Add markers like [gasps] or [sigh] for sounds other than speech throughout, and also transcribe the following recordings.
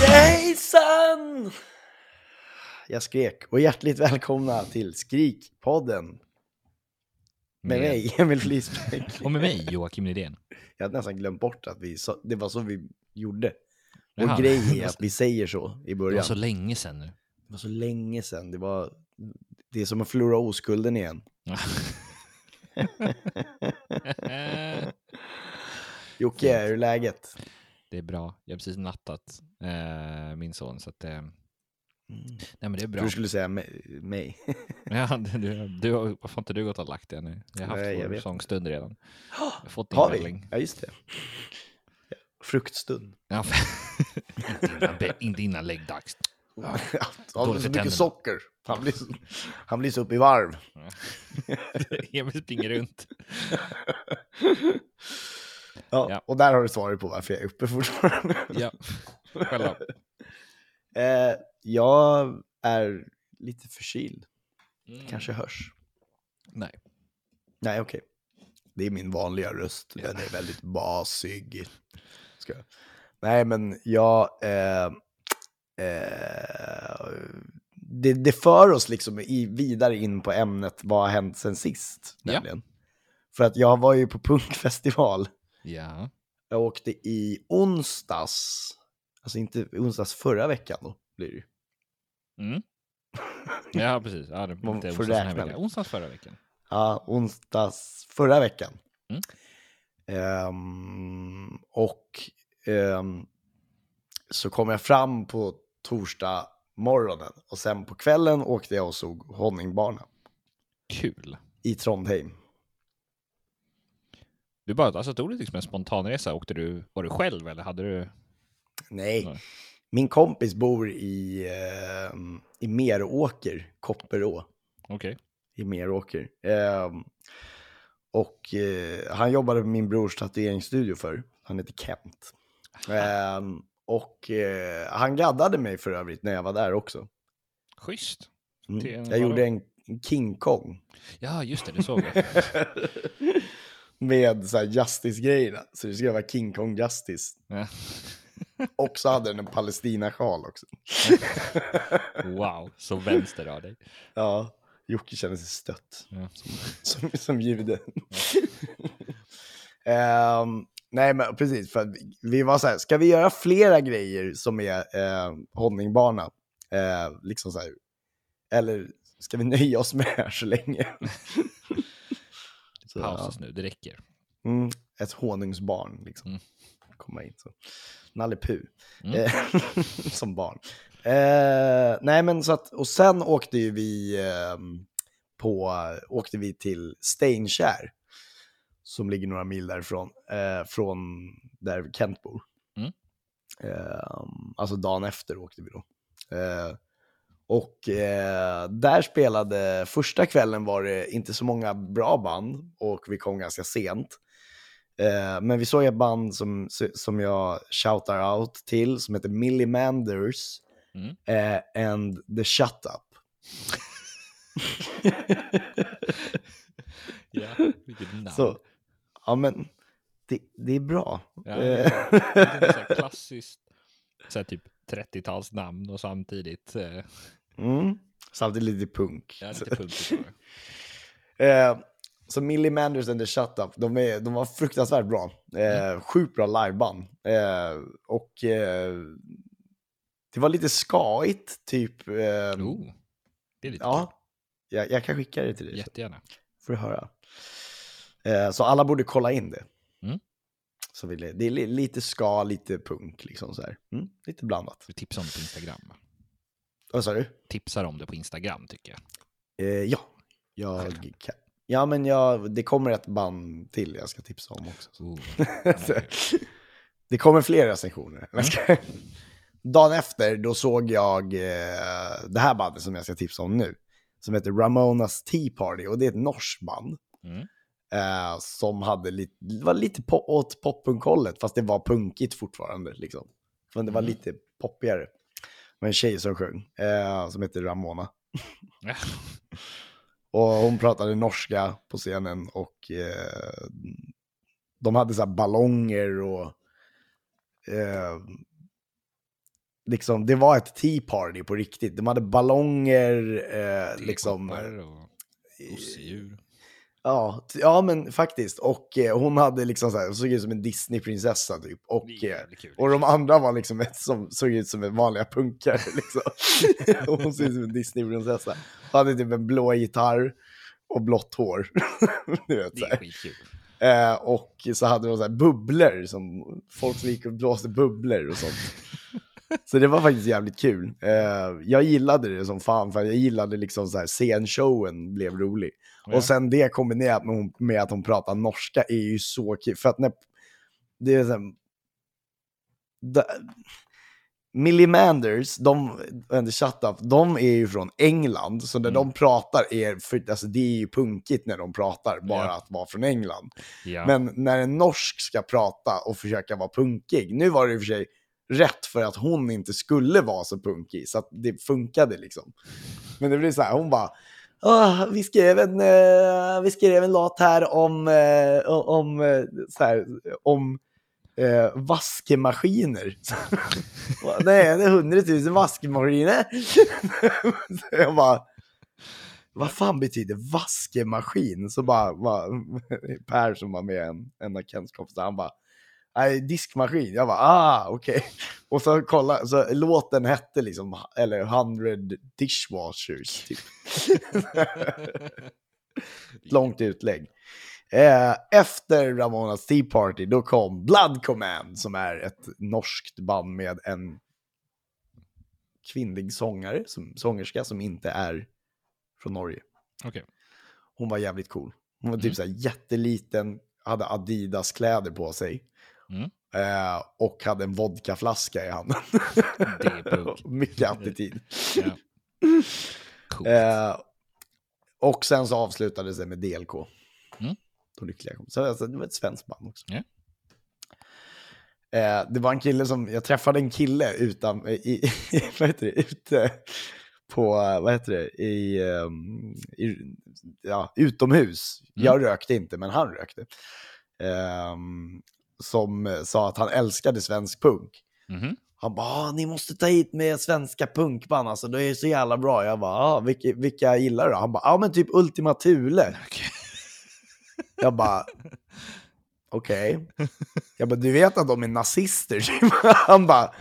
Hejsan! Jag skrek och hjärtligt välkomna till Skrikpodden. Med Med- mig, Emil Flisbäck. Och med mig, Joakim Nydén. Jag hade nästan glömt bort att vi sa, det var så vi gjorde. Vår Jaha. grej är att vi säger så i Det början. var så länge sedan nu. Det var så länge sedan. Det, var, det är som att förlora oskulden igen. [laughs] Jocke, hur är läget? Det är bra. Jag har precis nattat eh, min son, så att... Eh, nej, men det är bra. du skulle säga mig. [laughs] Ja, du, du, har- varför har inte du gått och lagt dig nu? Jag har haft Nej, vår sångstund redan. Jag har fått Har vi? Ja, just det. Fruktstund. Ja, [laughs] inte, innan, läggdags. Han [laughs] har Dåligt så mycket socker. Han blir, han blir så upp i varv. Emil springer runt. Ja, Ja. Och där har du svaret på varför jag är uppe fortfarande. Ja, själva. [laughs] Eh, jag är lite förkyld. Mm. Kanske hörs. Nej. Nej, okej. Det är min vanliga röst. Den är väldigt basig. Ska jag. Nej, men jag... Eh, eh, det, det för oss liksom i, vidare in på ämnet vad har hänt sen sist. Ja. Nämligen. För att jag var ju på punkfestival. Ja. Jag åkte i onsdags. Alltså inte onsdags förra veckan då, blir det ju. Mm. [laughs] Ja, precis. Ja, det, Man får onsdags räkna veckan. Onsdags förra veckan. Ja, onsdags förra veckan. Mm. Ehm, och ehm, så kom jag fram på torsdag morgonen och sen på kvällen åkte jag och såg Honningbarna Kul. i Trondheim. Du bara, alltså tog du liksom en spontanresa? Åkte du, var du själv eller hade du? Nej, Nej. min kompis bor i, ehm, i Meråker, Kopperå. Okej. i Meråker. Ehm, och eh, han jobbade på min brors tatueringsstudio för. Han heter Kent. Ehm, och eh, han gaddade mig för övrigt när jag var där också. Schysst. Mm. Jag gjorde en King Kong Ja, just det, det såg jag. [laughs] med så Justice-grejerna. Så det skulle vara King Kong Justice. Ja. [laughs] Och så hade den en Palestina-sjal också. [laughs] Wow, så vänster av dig. Ja, Jocke känner sig stött. Ja. som, som jude. [laughs] Ehm, nej, men precis. För vi- var så här, ska vi göra flera grejer som är uh, honningbana? Eh, liksom så här. Eller ska vi nöja oss med det här så länge? Så, Paus ja. nu, det räcker. mm, ett honungsbarn, liksom. Mm. Komma in så. Nalle. Mm. Eh, [laughs] som barn. Eh, nej, men så att, och sen åkte ju vi ehm, på, åkte vi till Steinkär, som ligger några mil därifrån, eh, från där Kent bor. Mm. Ehm, alltså dagen efter åkte vi då. Eh, och eh, där spelade, första kvällen var det inte så många bra band och vi kom ganska sent. Eh, men vi såg ett band som, som jag shoutar out till som heter Millie Manders Mm. eh, and the Shut Up. [laughs] Ja, vilket namn. Så, ja men det, det är bra. Ja, Eh, ja. Det är så klassiskt, så här typ 30-talsnamn och samtidigt eh, mm, [laughs] samtidigt lite punk. ja, lite bara. [laughs] Eh, så Millie Manders and the Shut Up, de, är, de var fruktansvärt bra. Eh, Sjukt bra liveband. Eh, och eh, det var lite skaigt, typ. Eh, Oh, det är lite ja, jag, jag kan skicka det till dig. Jättegärna. får du höra. Eh, så alla borde kolla in det. Mm. Så vill jag, det är li- lite ska, lite punk, liksom så här. Mm, lite blandat. Vi tipsar om det på Instagram. Vad sa du? Tipsar om det på Instagram tycker jag. Eh, ja, jag kan. Ja, men jag, det kommer ett band till jag ska tipsa om också. Oh, [laughs] Det kommer fler recensioner. Ska- Dagen efter, då såg jag eh, det här bandet som jag ska tipsa om nu. Som heter Ramonas Tea Party och det är ett norskt band. Mm. Eh, som hade lite, var lite po- åt poppunkhållet, fast det var punkigt fortfarande. Liksom. Men det var Mm. lite poppigare. med en tjej som sjöng, eh, som heter Ramona. [laughs] Och hon pratade norska på scenen och eh, de hade så här ballonger och eh, liksom, det var ett tea party på riktigt. De hade ballonger, eh, liksom. Och gosedjur. Ja, ja, men faktiskt. Och eh, hon hade liksom så här, såg ut som en Disney-prinsessa typ. Och, eh, och de andra var liksom ett som såg ut som vanliga punkare [laughs] liksom. [laughs] och hon såg ut som en Disney-prinsessa. Hade typ en blå gitarr och blått hår. [laughs] du vet, så är här. Eh, och så hade de så här bubblor, som folk som gick och blåste bubblor och sånt. Så det var faktiskt jävligt kul. Eh, jag gillade det som fan, för jag gillade liksom så här, scenshowen blev rolig. Ja. Och sen det kombinerat med, hon- med att hon pratar norska är ju så kul. För att när, det är så här, da, Millie Manders, de, the Shut Up, de är ju från England, så när Mm. de pratar är, för, alltså det är ju punkigt när de pratar, bara Ja. att vara från England. Ja. Men när en norsk ska prata och försöka vara punkig, nu var det i och för sig rätt för att hon inte skulle vara så punkig, så att det funkade liksom. Men det blir så här, hon bara, Oh, vi, skrev en, uh, vi skrev en låt här om, uh, om, uh, så här, om eh, vaskemaskiner. [laughs] Nej, det är hundratusen vaskemaskiner. så [laughs] jag bara, vad fan betyder vaskemaskin? Så bara, bara [laughs] Per som var med en, en av Kens kompisar, han bara, nej, diskmaskin. Jag bara, ah, okej. [laughs] Och så kolla, så låten hette liksom, eller 100 dishwashers, typ. [laughs] Långt utlägg. Eh, efter Ramonas Tea Party, då kom Blood Command, som är ett norskt band med en kvinnlig sångare, som, sångerska som inte är från Norge. Okej. Hon var jävligt cool. Hon var typ Mm. så här jätteliten, hade Adidas-kläder på sig. Mm. Eh, och hade en vodkaflaska i handen. Det är punk. [laughs] Mycket attityd. Ja. Eh, och sen så avslutades det med DLK. Mm. De lyckliga kom. Så alltså, det var ett svenskt band också. Eh, det var en kille som, jag träffade en kille utan, i, i, [laughs] vad heter det, ute på, eh, vad heter det, i, ehm, i ja, utomhus. Mm. Jag rökte inte, men han rökte. Ehm, som sa att han älskade svensk punk. Mhm. Han bara, ah, ni måste ta hit med svenska punkband, alltså det är så jävla bra. Jag bara, ah, vilka, vilka gillar du? Han bara, ja ah, men typ Ultima Thule. [laughs] Okej. Jag bara, okej. Jag bara, du vet att de är nazister? [laughs] Han bara,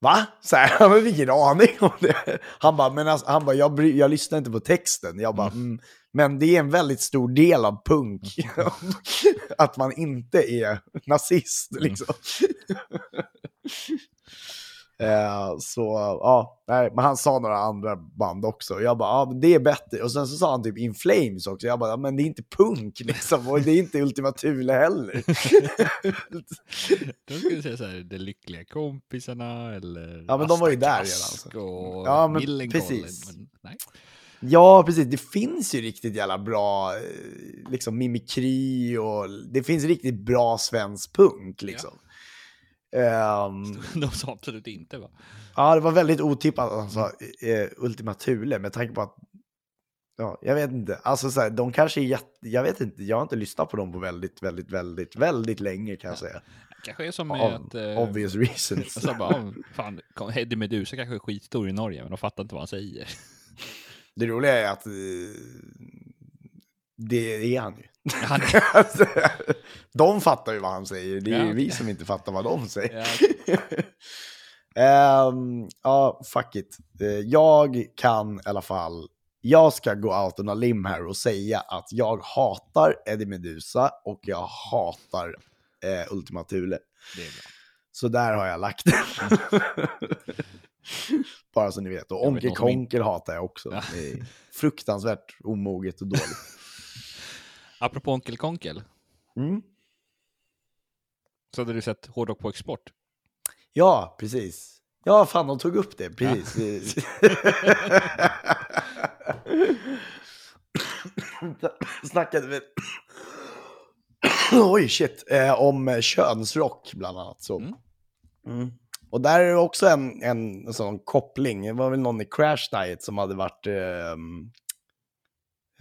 va? Så här, [laughs] han har vilken aning om det. Han bara, men alltså, han bara jag, bry, jag lyssnar inte på texten. Jag bara, mm. Men det är en väldigt stor del av punk. [laughs] att man inte är nazist liksom. [laughs] Eh, så ja, nej, men han sa några andra band också. Jag bara, ja men det är bättre. Och sen så sa han typ In Flames också. Jag bara, ja, men det är inte punk liksom. Och det är inte Ultima Thule heller. [laughs] Då skulle säga så här, De lyckliga kompisarna eller Ja, men de var ju där redan, och Ja, men Millencolin, precis. Men, nej. Ja, precis. Det finns ju riktigt jävla bra eh, liksom mimikry och det finns riktigt bra svensk punk liksom. Ehm, [laughs] De sa absolut inte va? Ja, det var väldigt otippat att han sa eh, Ultima Thule med tanke på att, ja, jag vet inte, alltså så här, de kanske är jätte, jag vet inte, jag har inte lyssnat på dem på väldigt, väldigt, väldigt, väldigt länge kan jag säga. Kanske är som Av att... eh, obvious reasons. [laughs] Alltså bara, fan, Eddie Meduza kanske är skitstor i Norge, men de fattar inte vad han säger. Det roliga är att eh, det är han ju. Han [laughs] Alltså, de fattar ju vad han säger, det är Ja, ju vi som inte fattar vad de säger. Ja. [laughs] Ehm, ja, fuck it. Eh, jag kan i alla fall, jag ska gå out on a limb här och säga att jag hatar Eddie Meduza och jag hatar eh, Ultima Thule. Det är bra. Så där har jag lagt den. [laughs] [laughs] Bara så ni vet. Och Onkel Konkel hatar jag också. Ja. Det är fruktansvärt omoget och dåligt. [laughs] Apropå Onkel Konkel, Mm. Så hade du sett hårdrock på export. Ja, precis. Ja, fan, de tog upp det. Precis. [laughs] Snackade vi... [coughs] Oj, shit. Eh, om könsrock, bland annat. Så. Mm. Mm. Och där är det också en, en sån koppling. Det var väl någon i Crash Diet som hade varit... Eh,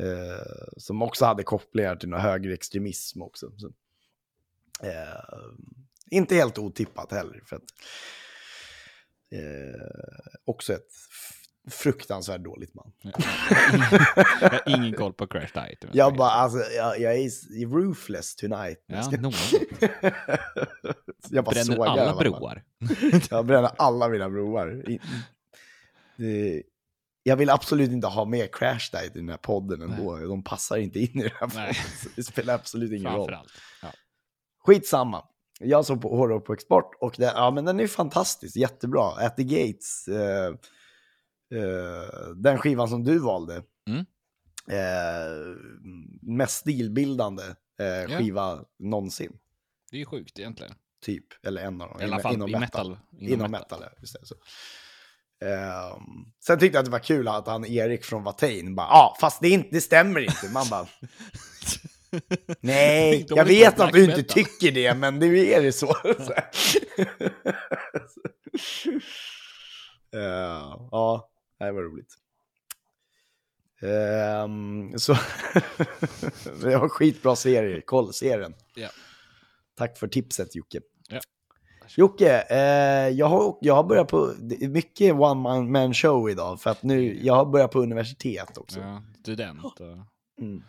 eh, som också hade kopplingar till någon högerextremism också. Så. Eh, inte helt otippat heller. För att, eh, också ett fruktansvärt dåligt man. Jag har ingen koll på Crash Diet. Jag bara, alltså, jag, jag är roof-less tonight. Ja, något. [laughs] jag bara Bränner sågar alla broar. [laughs] Jag bränner alla mina broar. Jag vill absolut inte ha med Crash Diet i den här podden ändå. De passar inte in i den här podden. Nej. Det spelar absolut ingen roll. Ja. Skitsamma. Jag såg på Hårdrock på export och det, ja, men den är fantastisk, jättebra. At the Gates, eh, eh, den skivan som du valde. Mm. Eh, mest stilbildande eh, skiva någonsin, Det är ju sjukt egentligen. typ. Eller en av dem. I alla inom- fall inom i metal. Inom, metal, ja, just det. Så. Ehm, sen tyckte jag att det var kul att han Erik från Watain bara, ja, ah, fast det, inte, det stämmer inte. Man bara, [laughs] nej, jag vet att du inte metal. tycker det, men det är det så. [laughs] Så här. [laughs] Eh, ja, det var roligt. Ehm, så [laughs] det var skitbra serie, koll, se den. Ja. Tack för tipset Jocke. Ja. Jocke, eh, jag, har, jag har börjat på, mycket one man, show idag, för att nu, jag har börjat på universitet också. Ja, student och Mm.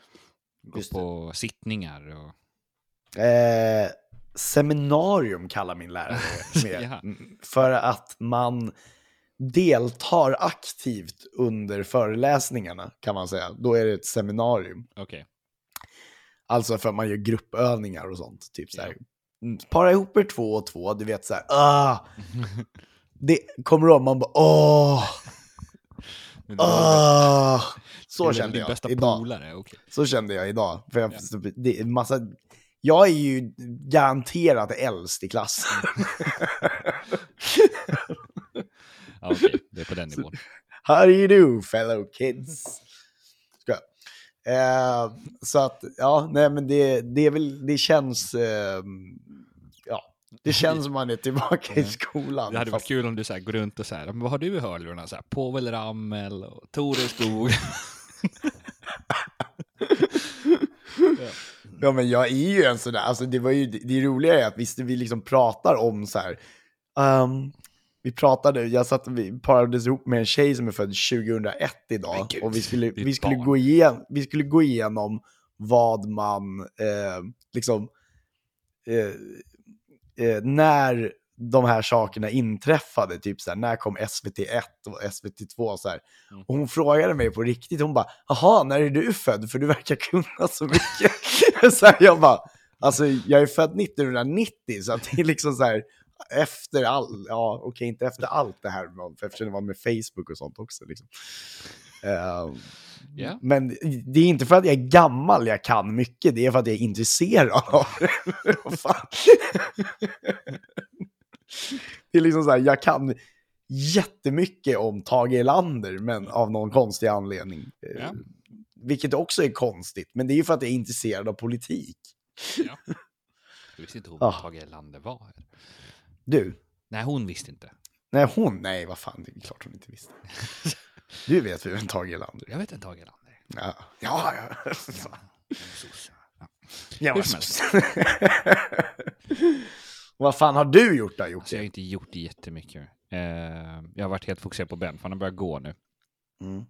gå Just det. på sittningar och... Eh, seminarium kallar min lärare det. [laughs] Mm, För att man deltar aktivt under föreläsningarna, kan man säga. Då är det ett seminarium. Okej. Alltså för att man gör gruppövningar och sånt. Typ så här. mm, Para ihop er två och två, du vet så här. Ah! [laughs] Det kommer ihåg, man bara åh, [laughs] ah. Så kände jag idag. polare, okej. Så kände jag idag. För jag, det är massa, jag är ju garanterat äldst i klassen. [laughs] Ja, okej. Det är på den nivån. How do you do fellow kids? Ska. Eh, så att, ja, nej men det, det är väl, det känns, eh, ja, det känns som man är tillbaka i skolan. Det hade varit fast- kul om du så här går runt och så här, vad har du i hörlurarna? Så här, Povel Ramel och Tore Skog. Ja men jag är ju en sån där, alltså det var ju, det roliga är att visst vi liksom pratar om så här, ehm, vi pratade, jag satt, vi parades ihop med en tjej som är född 2001 idag gud, och vi skulle, vi skulle, barn. gå igenom, vi skulle gå igenom vad man, eh, liksom, eh, eh, när de här sakerna inträffade, typ så här, när kom SVT1 och SVT2 så här. Mm. Och hon frågade mig på riktigt, hon bara, jaha, när är du född? För du verkar kunna så mycket. [laughs] så här, jag bara, alltså jag är född 1990, så det är liksom så här, efter all, ja okej, inte efter allt det här, eftersom det var med Facebook och sånt också. Liksom. Eh, Ja. Men det är inte för att jag är gammal jag kan mycket, det är för att jag är intresserad av det. [laughs] Det är liksom så här, jag kan jättemycket om Tage Erlander, men av någon konstig anledning. Ja. Vilket också är konstigt, men det är ju för att jag är intresserad av politik. Ja. Du visste inte vad Tage Erlander var? Du, Nej, hon visste inte. nej hon, nej vad fan, det är klart hon inte visste. [laughs] Du vet ju vem Tage Erlander. Jag vet inte Tage Erlander. Ja, ja. ja. Ja. Ja. Hur som [laughs] Vad fan har du gjort då, Alltså, jag har Jocke? inte gjort jättemycket. Eh, jag har varit helt fokuserad på Ben, för han har börjat gå nu. Mm.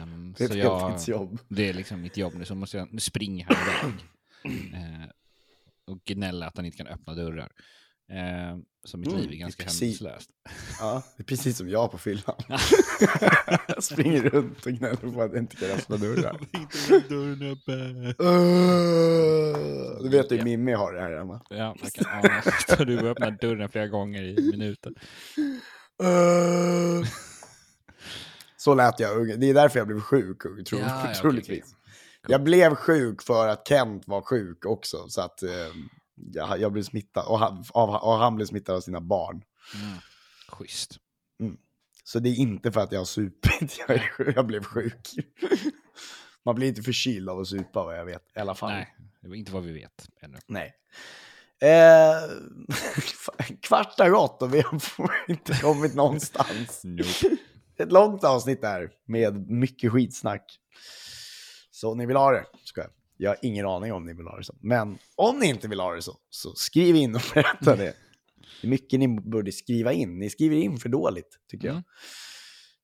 Ehm, [laughs] Det är ett heltidsjobb. jobb. Det är liksom mitt jobb nu, så måste jag, nu springer han iväg. [clears throat] Eh, och gnäller att han inte kan öppna dörrar. Eh, så mitt Mm, liv är ganska precis. hämningslöst. Ja, det är precis som jag på fyllan. jag [laughs] springer runt och gnäller på att jag inte kan öppna dörrar. [laughs] dörren uppe. Uh, du vet hur Mimmi har det här hemma. Ja, jag kan ana. Du öppnar dörren flera gånger i minuten. Uh. Så lät jag. Det är därför jag blev sjuk, tro, Ja, ja, okej, troligtvis. Jag blev sjuk för att Kent var sjuk också, så att eh, jag, jag blev smittad och han, av, och han blev smittad av sina barn. Mm. Schysst. Så det är inte för att jag har supit, [laughs] jag, jag blev sjuk. [laughs] Man blir inte förkyld av att supa vad jag vet i alla fall. Nej, det var inte vad vi vet ännu. Nej. Eh, [laughs] kvart har gått och vi har inte kommit någonstans. Nope. Ett långt avsnitt där med mycket skitsnack. Så ni vill ha det? Ska jag. Jag har ingen aning om ni vill ha det så. Men om ni inte vill ha det så, så skriv in och [laughs] berätta det. Det är mycket ni borde skriva in. Ni skriver in för dåligt, tycker jag. Mm.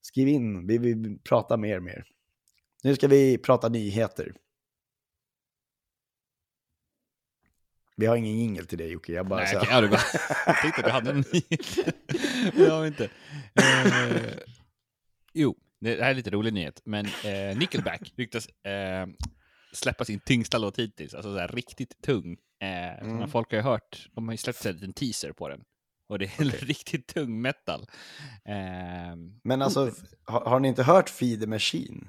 Skriv in, vi vill prata mer mer. Nu ska vi prata nyheter. Vi har ingen jingel till dig Jocke, jag bara... Nej, så- okej, ja, det var, [laughs] jag tänkte att du hade en nyhet. [laughs] Det har vi inte. Eh, jo, det här är lite rolig nyhet, men eh, Nickelback ryktas eh, släppa sin tyngsta låt hittills, alltså så här, riktigt tung. Eh, Mm. Folk har ju hört, de har ju släppt en liten teaser på den. Och det är [laughs] riktigt tung metal. Eh, Men alltså, har, har ni inte hört Feed the Machine?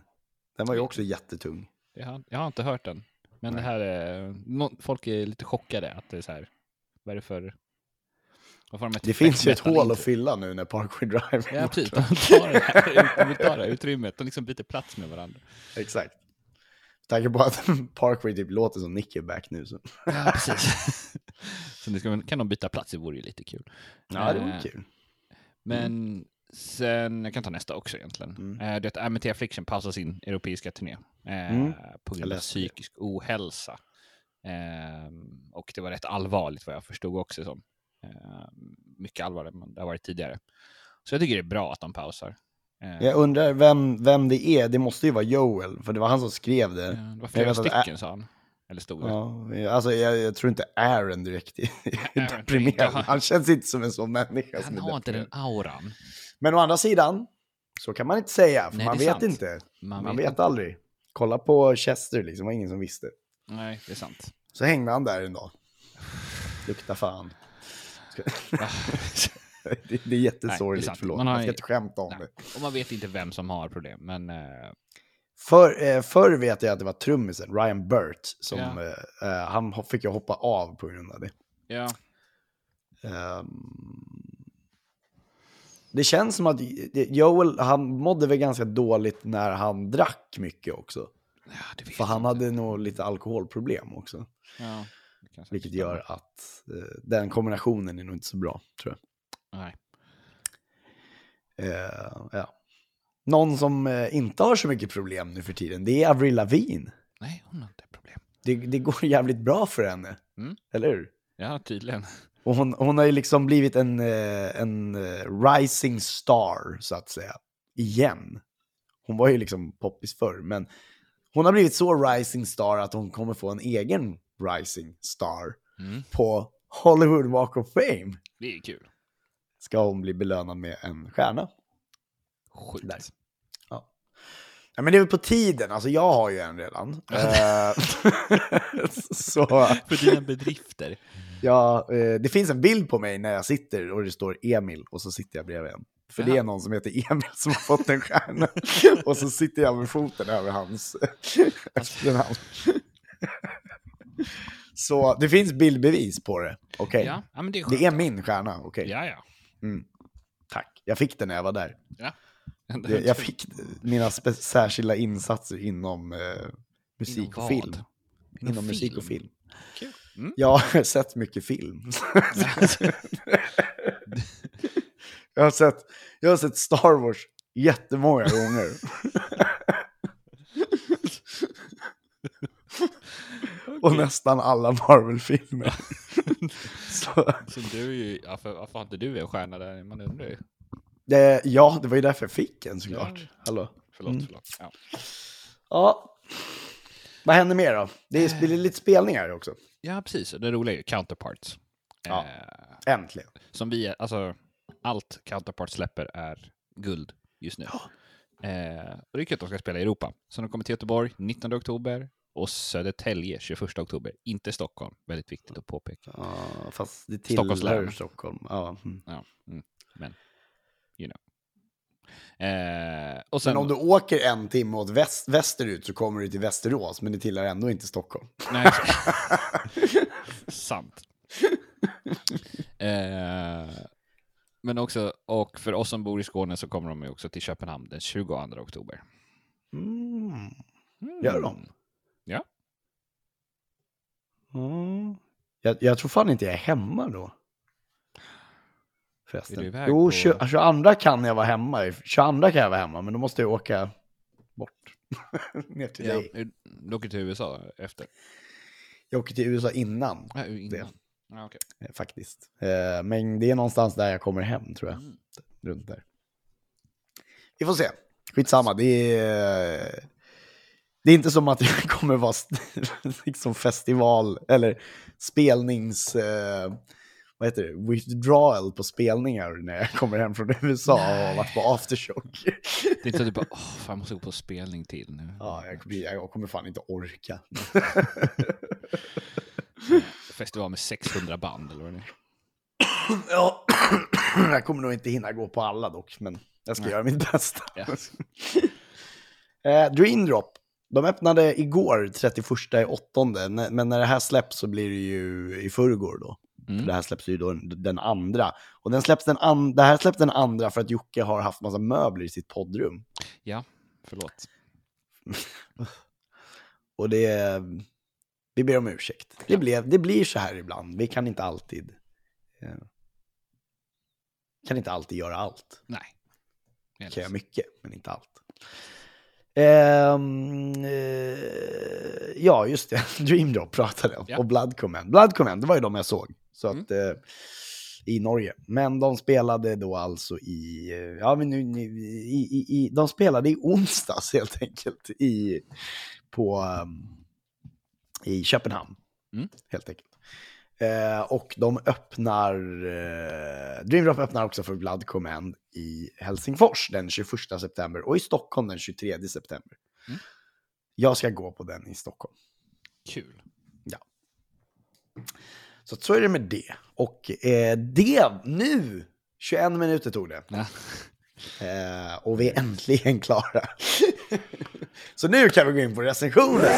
Den var ju också jättetung. jag, har, jag har inte hört den. Men det här är, nå- folk är lite chockade att det är så här, vad är det för... Det finns ju ett hål att fylla nu när Parkway Drive är Ja, borta. precis. De tar det här, de vill ta det här utrymmet. De liksom byter plats med varandra. Exakt. Tanke på att [laughs] Parkway typ låter som Nickelback nu så. Ja, precis. [laughs] så nu ska, kan de byta plats, det vore ju lite kul. Ja, det vore Eh, kul. Men sen, jag kan ta nästa också egentligen. Mm. Eh, det är Amity Affliction pausar sin europeiska turné eh, Mm. på grund av läste det. psykisk ohälsa. Eh, och det var rätt allvarligt vad jag förstod också som. Eh, mycket allvarligare än det har varit tidigare. Så jag tycker det är bra att de pausar. Eh, Jag undrar vem, vem det är. Det måste ju vara Joel, för det var han som skrev det. eh, det var flera vet stycken sa han. Eller det. Ja, alltså jag, jag tror inte Aaron direkt är [laughs] deprimerad. Han känns inte som en sån människa Han har inte den auran. Men å andra sidan, så kan man inte säga, för Nej, man det är vet sant. inte. Man Man, vet vet, aldrig. Kolla på Chester, liksom, det var ingen som visste. Nej, det är sant. Så hängde han där en dag. Lukta fan. Ska- [laughs] [laughs] det, det är Nej, det jättesorgligt, är sant. förlåt. Man Man, har ska ju- inte skämta om Nej. det. Och man vet inte vem som har problem, men eh, För, eh, förr vet jag att det var trummisen, Ryan Burt, som Ja. eh, eh, han fick ju hoppa av på grund av det. ja. Ehm, det känns som att Joel, han mådde väl ganska dåligt när han drack mycket också. ja För jag han inte. hade nog lite alkoholproblem också. Ja, Vilket gör att eh, den kombinationen är nog inte så bra, tror jag. Nej. Eh, ja. Någon som eh, inte har så mycket problem nu för tiden, det är Avril Lavigne. Nej, hon har inte problem. Det, det går [laughs] jävligt bra för henne, Mm. eller hur? Ja, tydligen. Och hon, hon har ju liksom blivit en, eh, en rising star, så att säga. Igen. Hon var ju liksom poppis förr, men hon har blivit så rising star att hon kommer få en egen rising star Mm. på Hollywood Walk of Fame. Det är kul. Ska hon bli belönad med en stjärna. Sjukt. Där. Ja, men det är väl på tiden, alltså jag har ju en redan. Eh, [laughs] så För dina bedrifter. ja, eh, det finns en bild på mig när jag sitter och det står Emil och så sitter jag bredvid en. För det Jaha. är någon som heter Emil som har fått en stjärna. [laughs] och så sitter jag med foten över hans efternamn. så det finns bildbevis på det. Okej. Ja, ja, det. Det är min stjärna, okej. Ja, ja. Tack. Jag fick den när jag var där. ja. [laughs] Jag, jag fick mina särskilda insatser inom eh, musik Inom och film. Inom Inom, musik och film? film. Kul. Mm. Jag har [laughs] sett mycket film. [laughs] jag, har sett, jag har sett Star Wars jättemånga gånger. Och nästan alla Marvel-filmer. [laughs] Så, Så du är ju, ja, för, varför har inte du en stjärna där? Man undrar ju. det, ja, det var ju därför jag fick en såklart. Ja. Hallå. Förlåt, Mm. förlåt. Ja. Ja. Vad händer mer då? Det är lite spelningar också. ja, precis. Det roliga är ju Counterparts. Ja. Eh, Äntligen. som vi, alltså allt Counterpart släpper är guld just nu. Eh, och det är kul att de ska spela i Europa. Så de kommer till Göteborg 19 oktober och Södertälje 21 oktober. Inte Stockholm, väldigt viktigt att påpeka. Ja, fast det tillhör. Stockholm. Ja. mm. Ja, mm, men, you know. Eh, och sen, Men om du åker en timme åt väst, västerut så kommer du till Västerås, men det tillhör ändå inte Stockholm. Nej, [laughs] sant. Eh, men också, och för oss som bor i Skåne så kommer de ju också till Köpenhamn den 22 oktober. Mm. Gör de? Mm. Jag, jag tror fan inte jag är hemma då. Förresten. Jo, på- 20, 22 kan jag vara hemma. 22 kan jag vara hemma, men då måste jag åka bort. [laughs] Ner till ja. dig. Du åker till USA efter? Jag åker till USA innan, Ja, innan. Ja, okej. eh, faktiskt. Eh, Men det är någonstans där jag kommer hem, tror jag. Mm. Runt där. Vi får se. Skitsamma, det är... Det är inte som att jag [laughs] kommer vara [laughs] liksom festival eller spelnings... Eh, vad heter det? Withdrawal på spelningar när jag kommer hem från USA och har varit på aftershock. Det är inte så att du bara, [laughs] åh, fan, jag måste gå på spelning till nu. ja, jag, kommer- jag kommer fan inte orka. Festival med 600 band eller vad det är. ja, [clears throat] jag kommer nog inte hinna gå på alla dock, men jag ska göra mitt bästa. Ja. Eh, Dream Drop, de öppnade igår, 31 i åttonde, men när det här släpps så blir det ju i förrgår då. Mm. För det här släpps ju då den andra. Och den släpps den an- det här släpps den andra för att Jocke har haft massa möbler i sitt poddrum. Ja, förlåt. [laughs] Och det... Vi ber om ursäkt. Det, blev, det blir så här ibland. Vi kan inte alltid... Eh, kan inte alltid göra allt. Nej. kan göra mycket, men inte allt. Eh, ja, just det. [laughs] Dream Drop pratade jag om. Och Blood Command. Blood Command, det var ju de jag såg. Så Mm. att, eh, I Norge. Men de spelade då alltså i... eh, Ja, men nu, nu, i, i, i, de spelade i onsdags helt enkelt. I, på, um, I Köpenhamn. Mm. Helt enkelt. Och de öppnar, eh, Dream Drop öppnar också för Blood Command i Helsingfors den 21 september och i Stockholm den 23 september. Mm. Jag ska gå på den i Stockholm. Kul. Så att så är det med det. Och eh, det, nu, 21 minuter tog det. Ja. Eh, och vi är äntligen klara. [laughs] så nu kan vi gå in på recensionen.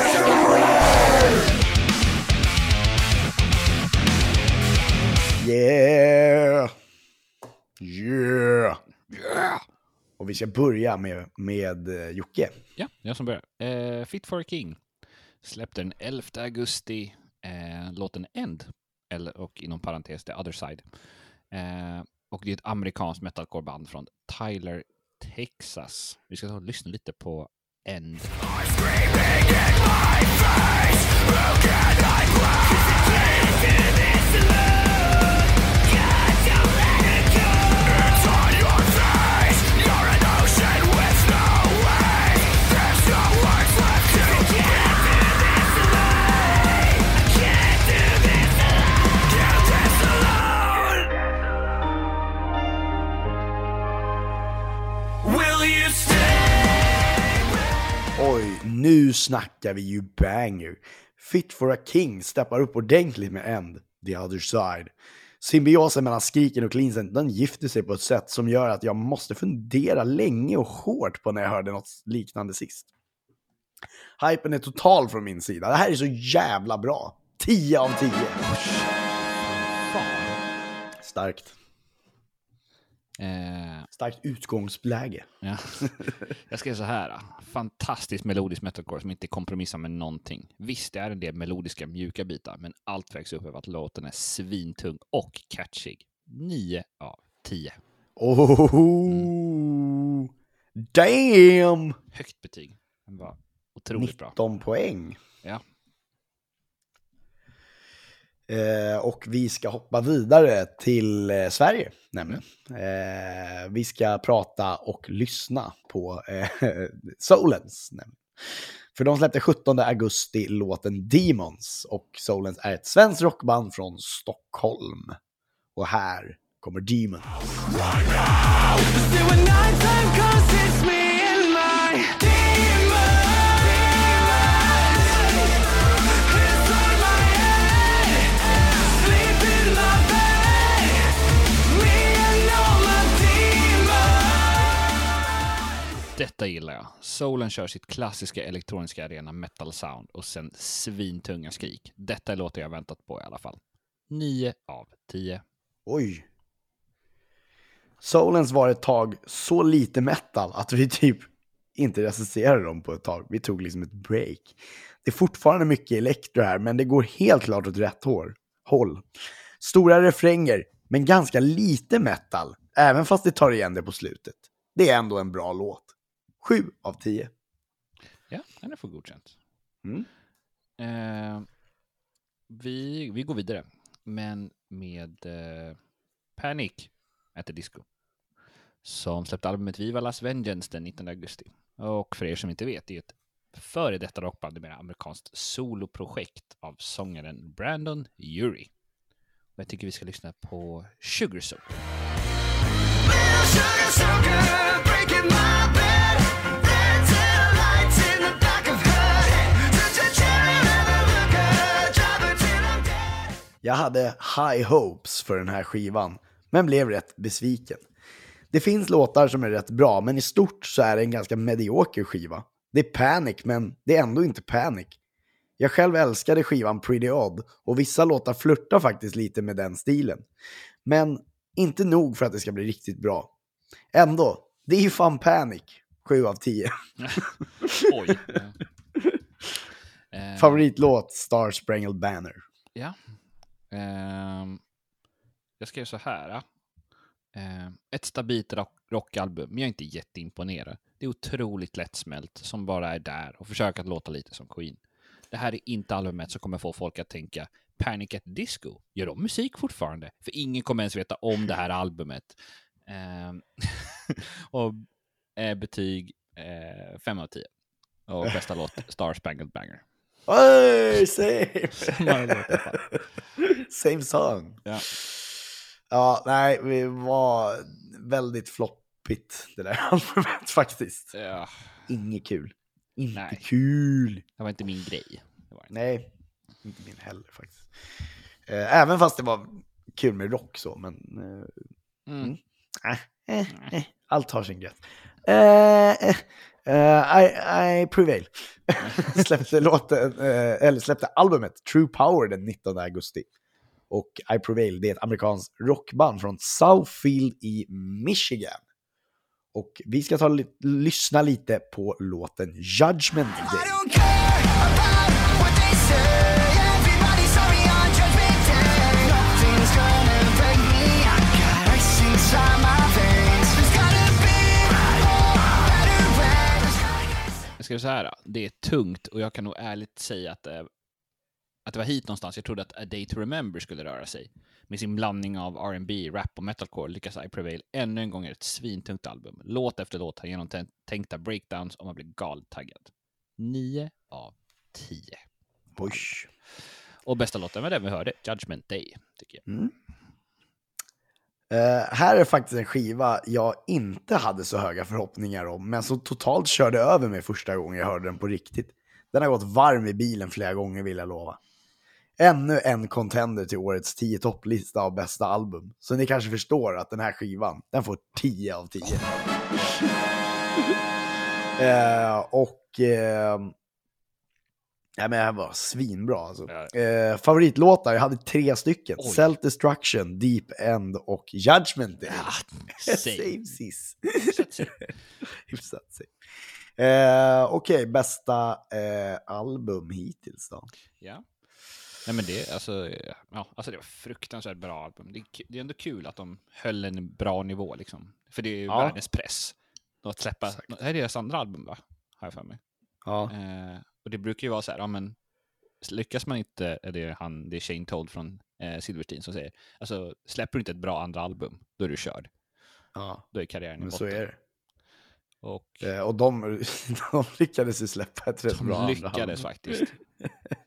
Yeah! Yeah! Yeah! Och vi ska börja med, med eh, Jocke. Ja, jag som börjar. Eh, Fit for a King släppte den 11 augusti eh, låten End, eller, och inom parentes The Other Side. Eh, och det är ett amerikanskt metalcoreband från Tyler, Texas. Vi ska ta och lyssna lite på End. Snackar vi ju banger. Fit for a King steppar upp ordentligt med End, the other side. Symbiosen mellan skriken och cleansen, den gifter sig på ett sätt som gör att jag måste fundera länge och hårt på när jag hörde något liknande sist. Hypen är total från min sida. Det här är så jävla bra. 10 av 10. Starkt. Eh, Starkt utgångsläge. ja. [laughs] Jag skrev så här. Fantastiskt melodisk metalcore som inte kompromissar med någonting. Visst, det är en del melodiska mjuka bitar, men allt vägs upp över att låten är svintung och catchig. 9 av 10. Oh, damn! Högt betyg. Den var otroligt bra. 19 poäng. Ja. Eh, och vi ska hoppa vidare till eh, Sverige, nämligen. Eh, vi ska prata och lyssna på eh, [laughs] Solens. Nämligen. För de släppte 17 augusti låten Demons och Solens är ett svenskt rockband från Stockholm. Och här kommer Demons. Detta. Solen kör sitt klassiska elektroniska arena metal sound och sen svintunga skrik. Detta är låten jag väntat på i alla fall. 9 av 10. Oj. Solens var ett tag så lite metal att vi typ inte recenserade dem på ett tag. Vi tog liksom ett break. Det är fortfarande mycket elektro här, men det går helt klart åt rätt håll. Stora refränger, men ganska lite metal, även fast det tar igen det på slutet. Det är ändå en bra låt. 7 av 10. Ja, den är får godkänt. Mm. Eh, vi, vi går vidare, men med eh, Panic at the Disco. Som släppte albumet Viva Las Vengeance den 19 augusti. Och för er som inte vet, det är ett före detta rockband, det är mer amerikanskt soloprojekt av sångaren Brandon Urie. Och jag tycker vi ska lyssna på Sugar Soul. Jag hade high hopes för den här skivan, men blev rätt besviken. Det finns låtar som är rätt bra, men i stort så är det en ganska medioker skiva. Det är Panic, men det är ändå inte Panic. Jag själv älskade skivan Pretty Odd, och vissa låtar flörtar faktiskt lite med den stilen. Men inte nog för att det ska bli riktigt bra. Ändå, det är ju fan Panic. 7 av 10. [laughs] Oj. Eh, Favoritlåt, Star Spangled Banner. Ja. Ehm, jag skrev så här. Ehm, ett stabilt rock, rockalbum, men jag är inte jätteimponerad. Det är otroligt lättsmält, som bara är där och försöker att låta lite som Queen. Det här är inte albumet som kommer få folk att tänka Panic at Disco, gör de musik fortfarande? För ingen kommer ens veta om det här albumet. Ehm, [laughs] och eh, betyg 5 av 10. Och bästa låt, [laughs] Star Spangled Banger. Oj, same! [laughs] Same song. Ja. Ja, nej, det var väldigt floppigt det där [laughs] albumet faktiskt. Ja, Inget kul. Inte Nej. kul. det var inte min grej. Inte. Nej, inte min heller faktiskt. Eh, även fast det var kul med rock så, men eh, Mm. eh, eh, eh, allt har sin gräns. Eh, I, I prevail. [laughs] släppte, låten, eller släppte albumet True Power den 19 augusti. Och I prevail, det är ett amerikanskt rockband från Southfield i Michigan. Och vi ska ta lyssna lite på låten Judgment Day. Jag ska säga så här, det är tungt och jag kan nog ärligt säga att, eh, att det var hit någonstans jag trodde att A Day to Remember skulle röra sig. Med sin blandning av R&B, rap och metalcore lyckas I Prevail ännu en gång göra ett svintungt album. Låt efter låt har genomtänkta breakdowns och man blir galet taggad. 9 av 10. Oj. Och bästa låten var den vi hörde, Judgment Day, tycker jag. Eh, här är faktiskt en skiva jag inte hade så höga förhoppningar om, men som totalt körde över mig första gången jag hörde den på riktigt. Den har gått varm i bilen flera gånger vill jag lova. Ännu en contender till årets 10 topplista av bästa album. Så ni kanske förstår att den här skivan, den får 10 av 10. [laughs] eh, och... Eh, Ja, men det här var svinbra alltså. Ja. Eh, favoritlåtar, jag hade tre stycken. Oj. Self Destruction, Deep End och Judgment Day. [laughs] same. Same sis. Hyfsat [laughs] same. Eh, Okej, bästa eh, album hittills då? Ja. Nej men det, alltså, ja, alltså det var fruktansvärt bra album. Det är, det är ändå kul att de höll en bra nivå liksom. För det är ju Ja. världens press. Att släppa, Exakt. det här är deras andra album va? Har jag för mig. Ja. Eh, och det brukar ju vara så här, ja men lyckas man inte, är det, han, det är Shane Told från eh, Silverstein som säger, alltså släpper du inte ett bra andra album, då är du körd. ja, Då är karriären i men så botten. är det. Och Eh, och de, [laughs] de lyckades ju släppa ett rätt bra de andra lyckades album. faktiskt.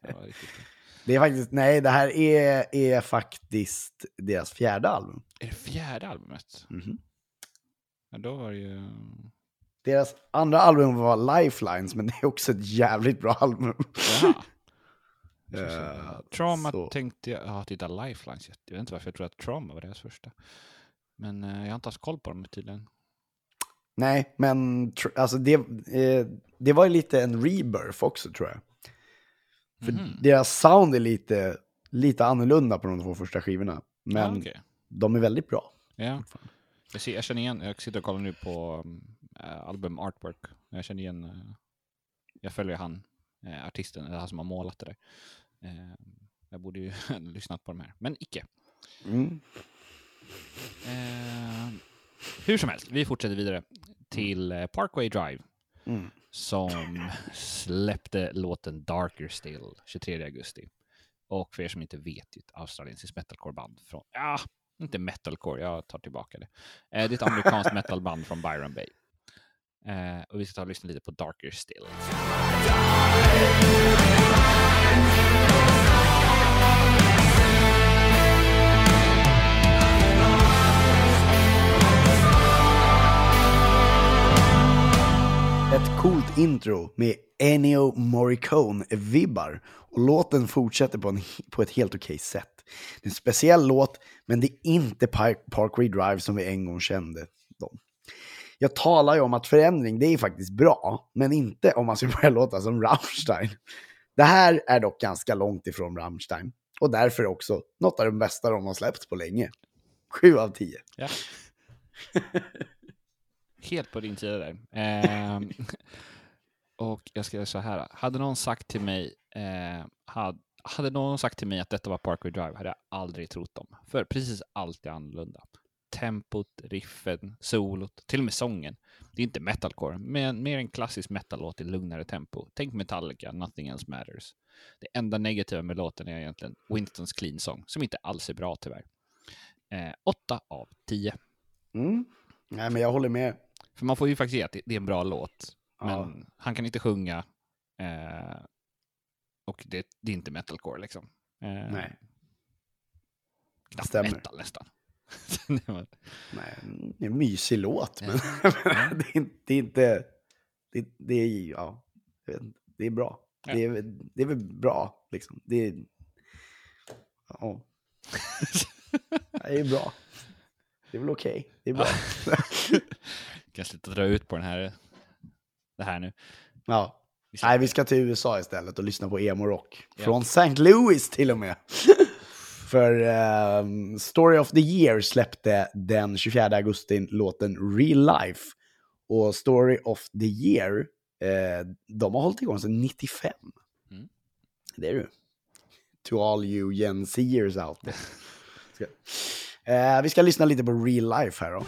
Var riktigt bra. Det är faktiskt, nej, det här är, är faktiskt deras fjärde album. Är det fjärde albumet? Mhm. Ja, då var det ju... Deras andra album var Lifelines, men det är också ett jävligt bra album. Jaha. [laughs] Eh, Trauma så. tänkte jag, ja titta Lifelines, jag vet inte varför jag tror att Trauma var deras första. Men eh, jag har inte haft koll på dem tydligen. Nej, men alltså det, eh, det var ju lite en rebirth också tror jag. För Mhm. deras sound är lite lite annorlunda på de två första skivorna. Men ja, okej. de är väldigt bra. ja. Jag, ser, jag känner igen, jag sitter och kollar nu på äh, album artwork. Jag känner igen, äh, jag följer han, äh, artisten, eller han som har målat det där. Jag borde ju [laughs] ha lyssnat på de här, men icke. Mm. Hur som helst, vi fortsätter vidare till Parkway Drive Mm som släppte låten Darker Still 23 augusti. Och för er som inte vet, det är ett australiensiskt metalcore-band från, ja, inte metalcore, jag tar tillbaka det. Eh, det är ett amerikanskt metalband från Byron Bay. Eh, och vi ska ta och lyssna lite på Darker Still. Ett coolt intro med Ennio Morricone-vibbar. Och låten fortsätter på, en, på ett helt okej sätt. Det är en speciell låt, men det är inte Park, Parkway Drive som vi en gång kände dem. Jag talar ju om att förändring, det är faktiskt bra, men inte om man ska börja [laughs] låta som Rammstein. Det här är dock ganska långt ifrån Rammstein. Och därför också något av de bästa de har släppt på länge. Sju av tio. Ja. [laughs] Helt på din sida där. Ehm, [laughs] och jag ska så här. Hade någon sagt till mig, eh, hade, hade någon sagt till mig att detta var Parkway Drive hade jag aldrig trott dem. För precis allt är annorlunda. Tempot, riffen, solot, till och med sången. Det är inte metalcore, men mer en klassisk metallåt i lugnare tempo. Tänk Metallica, Nothing Else Matters. Det enda negativa med låten är egentligen Winstons clean song, som inte alls är bra tyvärr. Eh, 8 av 10. Mm. Nej, men jag håller med. För man får ju faktiskt ge att det är en bra låt. Men Ja. han kan inte sjunga. Eh, och det, det är inte metalcore liksom. Eh, Nej. Knappt stämmer. metal nästan. [laughs] Nej, det är en mysig låt, men [laughs] det, är det är inte... Det, det är ja, det är bra. Ja. Det, är, det är väl bra, liksom. Det är... Ja. [laughs] Det är bra. Det är väl okej. Det är bra. Kan sluta dra ut på den här, det här nu. Ja. Vi Nej, vi ska till USA istället och lyssna på emo-rock. Ja. Från St. Louis till och med. [laughs] För ehm, Story of the Year släppte den 24 augusti låten Real Life. Och Story of the Year, eh, de har hållit igång sedan 95. Mm. Det är du. To all you Gen Zers out there. [laughs] Eh, vi ska lyssna lite på Real Life här då.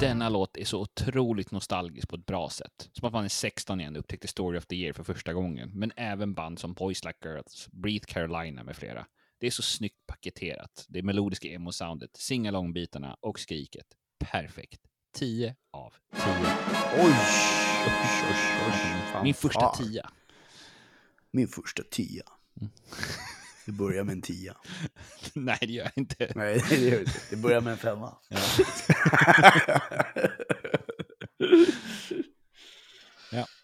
Denna låt är så otroligt nostalgisk på ett bra sätt. Som att man är 16 igen och upptäckte Story of the Year för första gången. Men även band som Boys Like Girls, Breathe Carolina med flera. Det är så snyggt paketerat. Det melodiska emo-soundet, singalong-bitarna och skriket. Perfekt. 10 av 10. Oj! oj, oj. Fan, Min första. 10. Min första tia. Mm. Det börjar med en tia. [laughs] Nej, det gör jag inte. Nej, det gör det inte. Det börjar med en femma. Ja. [laughs]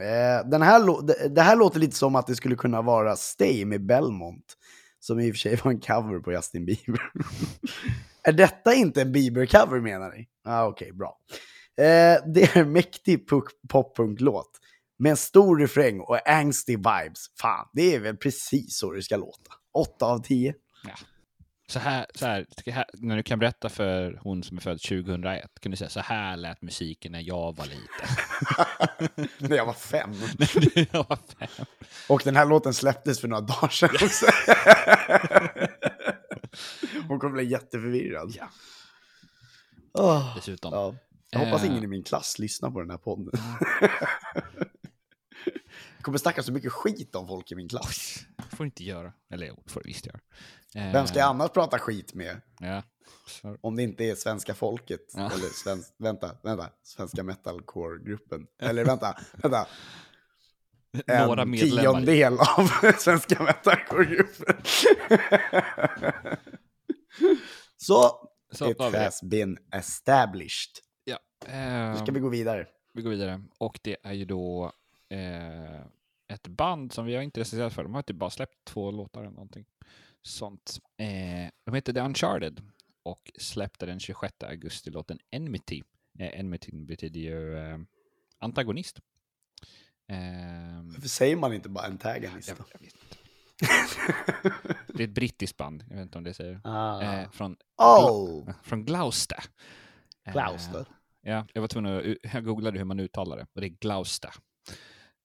Eh, Den här, det här låter lite som att det skulle kunna vara Stay med Belmont. Som i och för sig var en cover på Justin Bieber. [laughs] är detta inte en Bieber-cover menar ni? Ah, Okej, bra. Eh, det är en mäktig punk- pop-punk-låt. Med en stor refräng och angsty vibes. Fan, det är väl precis så det ska låta. 8 av 10. Så här, så här, när du kan berätta för hon som är född 2001, kan du säga så här lät musiken när jag var liten. [laughs] När jag var fem. [laughs] När jag var fem. Och den här låten släpptes för några dagar sedan också. [laughs] [laughs] Hon kommer bli jätteförvirrad. Ja. Åh, Dessutom. ja. Jag hoppas Eh. ingen i min klass lyssnar på den här podden. Jag [laughs] kommer snacka så mycket skit om folk i min klass. får du inte göra. Eller jo, det får du visst göra. Eh, Vem ska jag annars prata skit med? Ja. Om det inte är svenska folket. Ja. Eller svensk, vänta, vänta. Svenska metalcore-gruppen. [laughs] Eller vänta, vänta. Några en medlemmar. tiondel av [laughs] svenska metalcore-gruppen. Så, [laughs] Så it has been established. Ja. Nu Eh, ska vi gå vidare. vi går vidare. Och det är ju då eh, ett band som vi har inte recenserat för. De har typ bara släppt två låtar eller någonting. sånt. Eh, de heter The Uncharted och släppte den 26 augusti låten Enmity. Eh, Enmity betyder ju eh, antagonist. Eh, Varför säger man inte bara antagonist? jag, jag. Det är ett brittiskt band, jag vet inte om det säger. Ah. Eh, från, oh, från Gloucester. Eh, Gloucester. Ja, jag var tvungen att, jag googlade hur man uttalar det och det är Gloucester.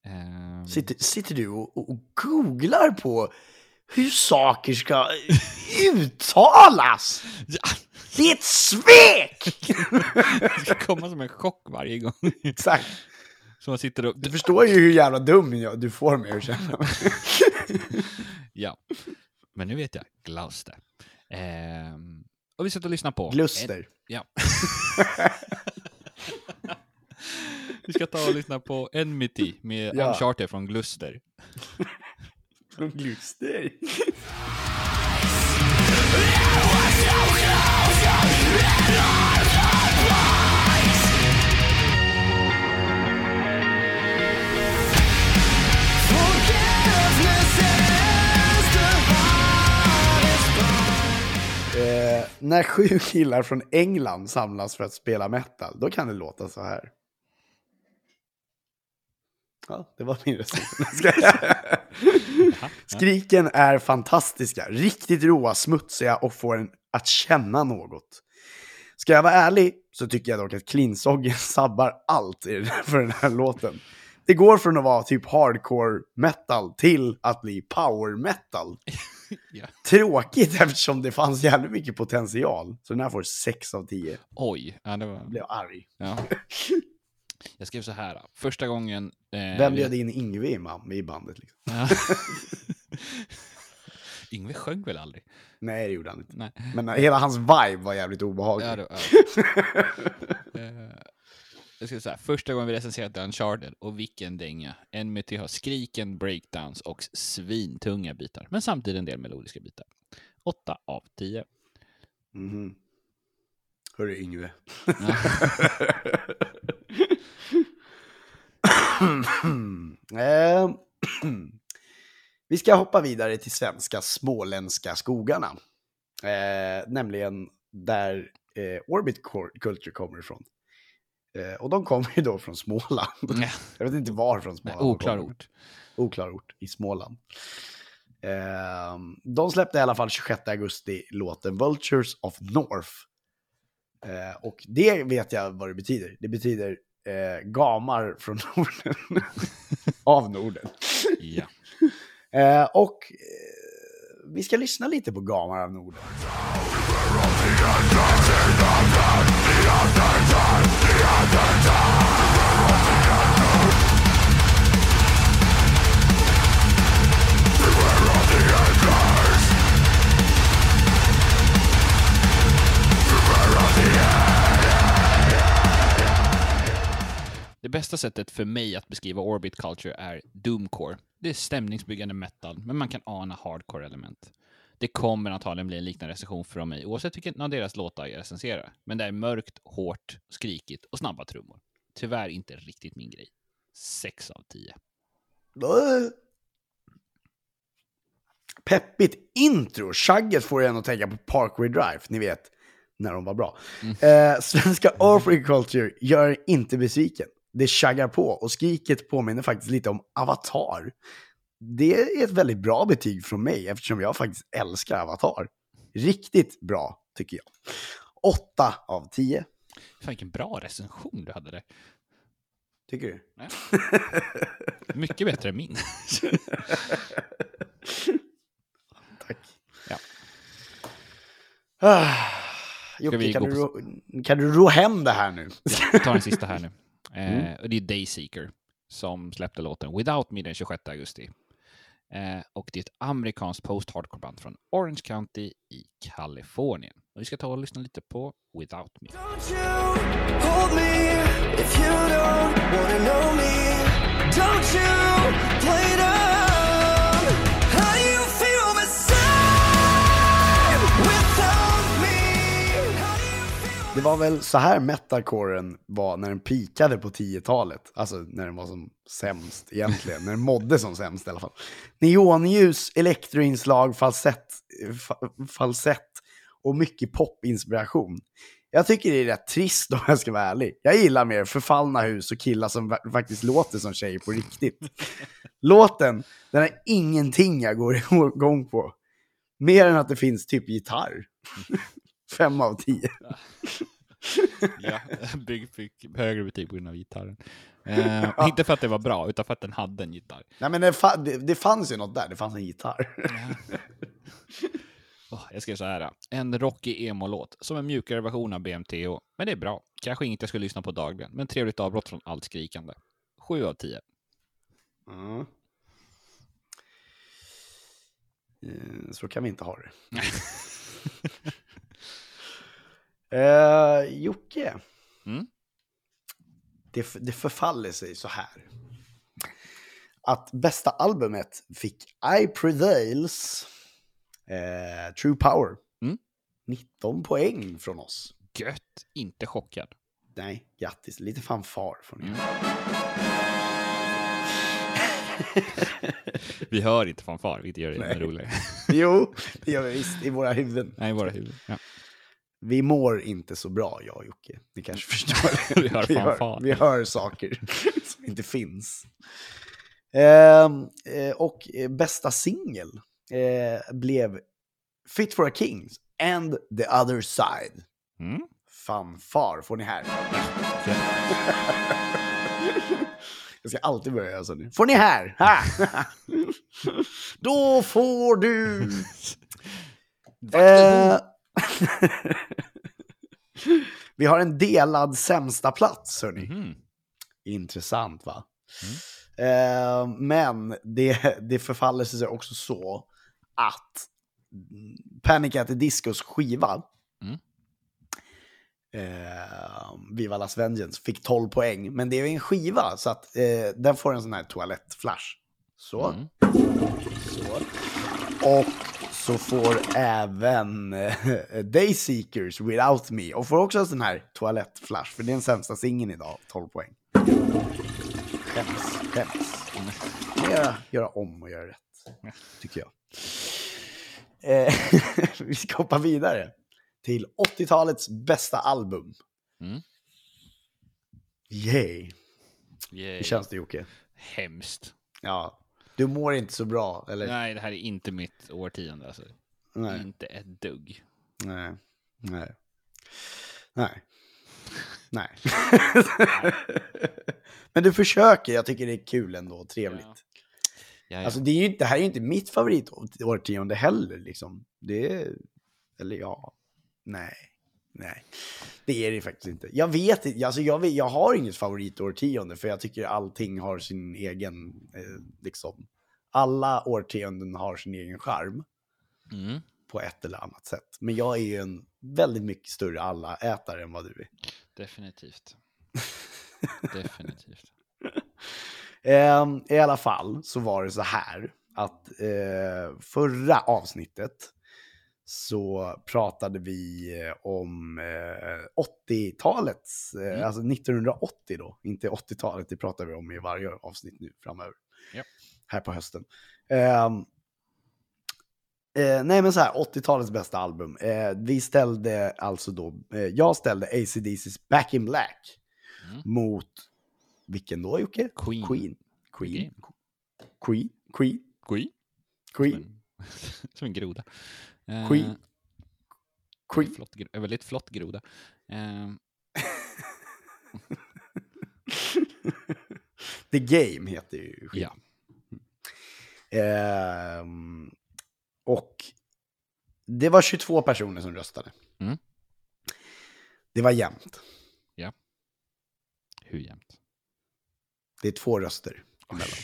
Ehm, Sitter, sitter du och, och googlar på hur saker ska uttalas? [laughs] Ja, Det är ett svek! [laughs] det ska komma som en chock varje gång. Exakt. Så man sitter och... Du förstår ju hur jävla dum jag, du får mig att känna. [laughs] Ja, men nu vet jag. Gloucester. Ehm, och vi sätter och lyssnar på... Gluster. Ja. [laughs] vi ska ta och lyssna på Enmity med Ja. Uncharted från Gluster. [laughs] Från Gluster. När sju killar från England samlas för att spela metal, då kan det låta så här. Ja, det var min recension. [laughs] Skriken är fantastiska, riktigt råa, smutsiga och får en att känna något. Ska jag vara ärlig så tycker jag dock att Klinsoggen [laughs] sabbar allt i för den här låten. Det går från att vara typ hardcore metal till att bli power metal. [laughs] Ja. Tråkigt eftersom det fanns jävligt mycket potential. Så den här får 6 av 10. Oj, ja, det var... Jag blev arg. Ja. [laughs] Jag skrev så här. Första gången... Eh, Vem vi- bjöd in Ingve i, i bandet? Liksom? Ja. [laughs] Yngve sjöng väl aldrig? Nej, det gjorde han inte. Nej. Men hela hans vibe var jävligt obehaglig. Ja, det, ja. Jag ska säga, första gången vi recenserat Uncharted och vilken dänga. Enmity har skriken, breakdowns och svintunga bitar, men samtidigt en del melodiska bitar. 8 av 10. Mhm. Hörru Yngve. Ja. [laughs] Eh, [clears throat] Vi ska hoppa vidare till svenska småländska skogarna. Eh, nämligen där eh, Orbit Culture kommer ifrån. Eh, och de kommer ju då från Småland. Ja. [laughs] Jag vet inte var från Nej, Småland. de oklar ort. oklar ort i Småland. Eh, de släppte i alla fall 26 augusti låten Vultures of North. Eh, och det vet jag vad det betyder. Det betyder eh, gamar från [laughs] Norden. Av Norden. Ja. [laughs] Och vi ska lyssna lite på gamar av Norden. Det bästa sättet för mig att beskriva Orbit Culture är Doomcore. Det är stämningsbyggande metal, men man kan ana hardcore-element. Det kommer antagligen bli en liknande recension från mig, oavsett vilken av deras låtar jag recenserar. Men det är mörkt, hårt, skrikigt och snabba trummor. Tyvärr inte riktigt min grej. 6 av 10. Äh. Peppigt intro. Chagget får en att tänka på Parkway Drive, ni vet, när de var bra. Eh, svenska Culture gör inte besviken. Det chaggar på och skriket påminner faktiskt lite om Avatar. Det är ett väldigt bra betyg från mig eftersom jag faktiskt älskar Avatar. Riktigt bra, tycker jag. 8 av 10. Fan vilken bra recension du hade där. Tycker du? Mycket bättre än min. [laughs] Tack. Ja. Ah, Jocke, kan du, på- ro, kan du ro hem det här nu? Ja, vi tar den sista här nu. [laughs] Eh, och det är Dayseeker som släppte låten Without Me den 26 augusti. Eh, och det är ett amerikanskt post-hardcore-band från Orange County i Kalifornien. Och vi ska ta och lyssna lite på Without Me. Don't you hold me if you don't wanna know me. Don't you play it up Det var väl så här metalcoren var när den pikade på 10-talet. Alltså när den var som sämst egentligen. när den mådde som sämst i alla fall. Neonljus, elektroinslag, falsett, falsett och mycket popinspiration. Jag tycker det är rätt trist om jag ska vara ärlig. Jag gillar mer förfallna hus och killar som faktiskt låter som tjejer på riktigt. Låten, den är ingenting jag går [laughs] igång på. Mer än att det finns typ gitarr. Fem av tio. [laughs] Ja, Bygg fick högre betyg på grund av gitarren. Eh, Inte för att det var bra, utan för att den hade en gitarr. Nej men det, fa- det, det fanns ju något där, det fanns en gitarr. Åh, jag skrev så här. En rockig emo-låt, som en mjukare version av BMTH. Men det är bra. Kanske inget jag skulle lyssna på dagligen, men trevligt avbrott från allt skrikande. Sju av tio. Mm. Eh, Så kan vi inte ha det. [laughs] [laughs] uh, Jocke. Mm. Det, det förfaller sig så här. Att bästa albumet fick I Prevails eh, True Power. Mm. 19 poäng från oss. Gött. Inte chockad. Nej, grattis. Lite fanfar får ni. Mm. Vi hör inte fanfar, vilket gör det ännu roligare. [laughs] Jo, det gör vi visst i våra huvuden. Nej, i våra huvuden. Ja. Vi mår inte så bra, jag och Jocke. Ni kanske [laughs] förstår. Vi hör vi, hör, vi hör saker [laughs] som inte finns. Ehm, eh, och eh, bästa singel eh, blev Fit for a King and the other side. Mm. Fanfar får ni här. [laughs] Jag ska alltid börja göra så nu. Får ni här? Ha! Då får du... Eh, [laughs] vi har en delad sämsta plats, hörni. Mhm. Intressant, va? Eh, men det, det förfaller sig också så att mm, Panic at the Discos skiva, Mm. eh, Viva Las Vengeance, fick 12 poäng. Men det är en skiva, så att eh, den får en sån här toalettflash. Så. Mm. så. Och så får även eh, Dayseekers Without Me, och får också en sån här toalettflash, för det är den sämsta singeln idag, 12 poäng. Skäms, skäms. Göra, göra om och göra rätt, tycker jag. Eh, [laughs] vi ska hoppa vidare till 80-talets bästa album. Mm. Yay! Yay. Hur känns det Jocke? Hemskt. Ja, du mår inte så bra, eller? Nej, det här är inte mitt årtionde alltså. Nej. Inte ett dugg. Nej. Nej. Nej. Nej. [laughs] Men du försöker, jag tycker det är kul ändå, trevligt. Ja. Ja, ja. Alltså det, är ju, det här är ju inte mitt favoritårtionde heller liksom. Det är, eller ja, nej, nej. Det är det faktiskt inte. Jag vet inte, alltså jag, vet, jag har inget favoritårtionde för jag tycker allting har sin egen, eh, liksom, alla årtionden har sin egen charm mm. på ett eller annat sätt. Men jag är ju en väldigt mycket större alla-ätare än vad du är. Definitivt. [laughs] Definitivt. Ehm, I alla fall så var det så här att eh, förra avsnittet så pratade vi eh, om eh, 80-talets, eh, Mm. alltså 1980 då, inte 80-talet, det pratar vi om i varje avsnitt nu framöver. Ja. Här på hösten. Ehm, eh, nej men så här, 80-talets bästa album. Eh, vi ställde alltså då, eh, jag ställde ACDC's Back in Black Mm. mot, vilken då Jocke? Queen. Queen. Queen. Okej. Queen. Queen. Queen. Queen. Som en [laughs] groda. Eh, Queen. Queen. Flott, en väldigt flott groda. Eh, The Game heter ju skivan. ja. Ehm, och det var 22 personer som röstade. Mm. Det var jämnt. Hur jämnt? Det är två röster emellan.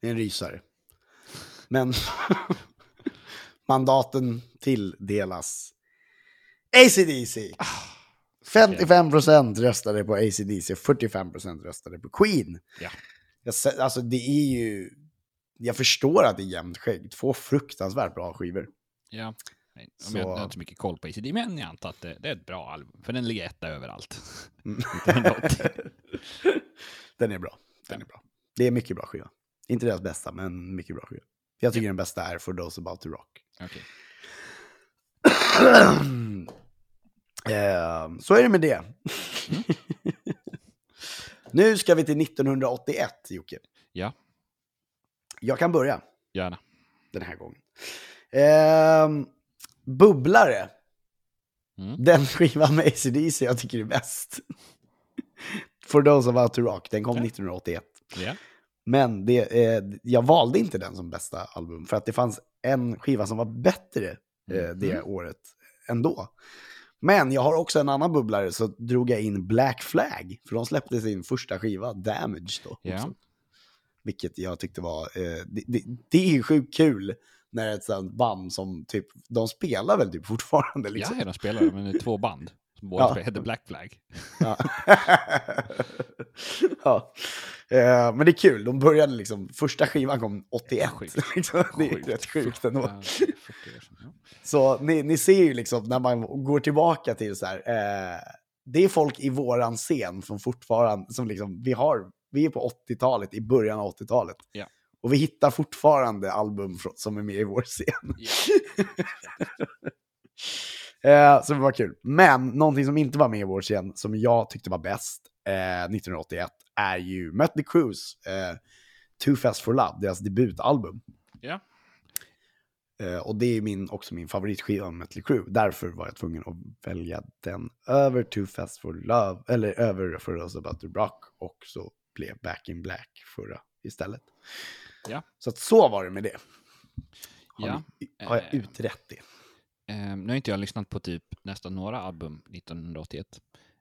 Det är en rysare. Men [laughs] mandaten tilldelas ACDC. 55% röstade på ACDC och 45% röstade på Queen. Ja. Jag, alltså det är ju... Jag förstår att det är jämnt skägg. Två fruktansvärt bra skivor. Ja. Så- jag, jag har inte så mycket koll på ACD, men jag antar att det, det är ett bra album. För den ligger etta överallt. Mm. [laughs] 1980. [laughs] Den är bra. Den är bra. Det är mycket bra skiva. Inte deras bästa, men mycket bra skiva. Jag tycker den bästa är For Those About To Rock. Okej. [clears throat] Eh, så är det med det. [laughs] nu ska vi till 1981, Jocke. Ja, Jag kan börja gärna. den här gången. Eh, bubblare. Mm. Den skivan med ACDC jag tycker är bäst. For Those About To Rock, den kom Okej. 1981. Ja. Men det, eh, jag valde inte den som bästa album, för att det fanns en skiva som var bättre eh, det Mm. året ändå. Men jag har också en annan bubblare, så drog jag in Black Flag, för de släppte sin första skiva, Damage då. Också. Vilket jag tyckte var, eh, det, det, det är ju sjukt kul när ett sånt band som typ, de spelar väl typ fortfarande liksom. Ja, de spelar, men det är två band. Som båda Ja. heter Black Flag. Ja. [laughs] [laughs] ja. Eh, men det är kul, de började liksom, första skivan kom 81. Sjukt. [laughs] Liksom. Det är Sjukt. rätt sjukt ändå. Ja, 40 år sedan, ja. Så ni, ni ser ju liksom när man går tillbaka till så här, eh, det är folk i våran scen som fortfarande, som liksom, vi har, vi är på 80-talet, i början av 80-talet. Ja. Och vi hittar fortfarande album som är med i vår scen. [laughs] Eh, så det var kul. Men någonting som inte var med i vår scen, som jag tyckte var bäst eh, 1981, är ju Mötley Crues eh, Too Fast For Love, deras debutalbum. Ja. Eh, och det är min, också min favoritskiva med Mötley Crüe. Därför var jag tvungen att välja den över Too Fast For Love, eller över For Those About To Rock, och så blev Back In Black förra istället. Ja. Så att så var det med det. Har, Ja. ni, har jag Eh, utrett det? Ehm, nu har inte jag lyssnat på typ nästan några album 1981.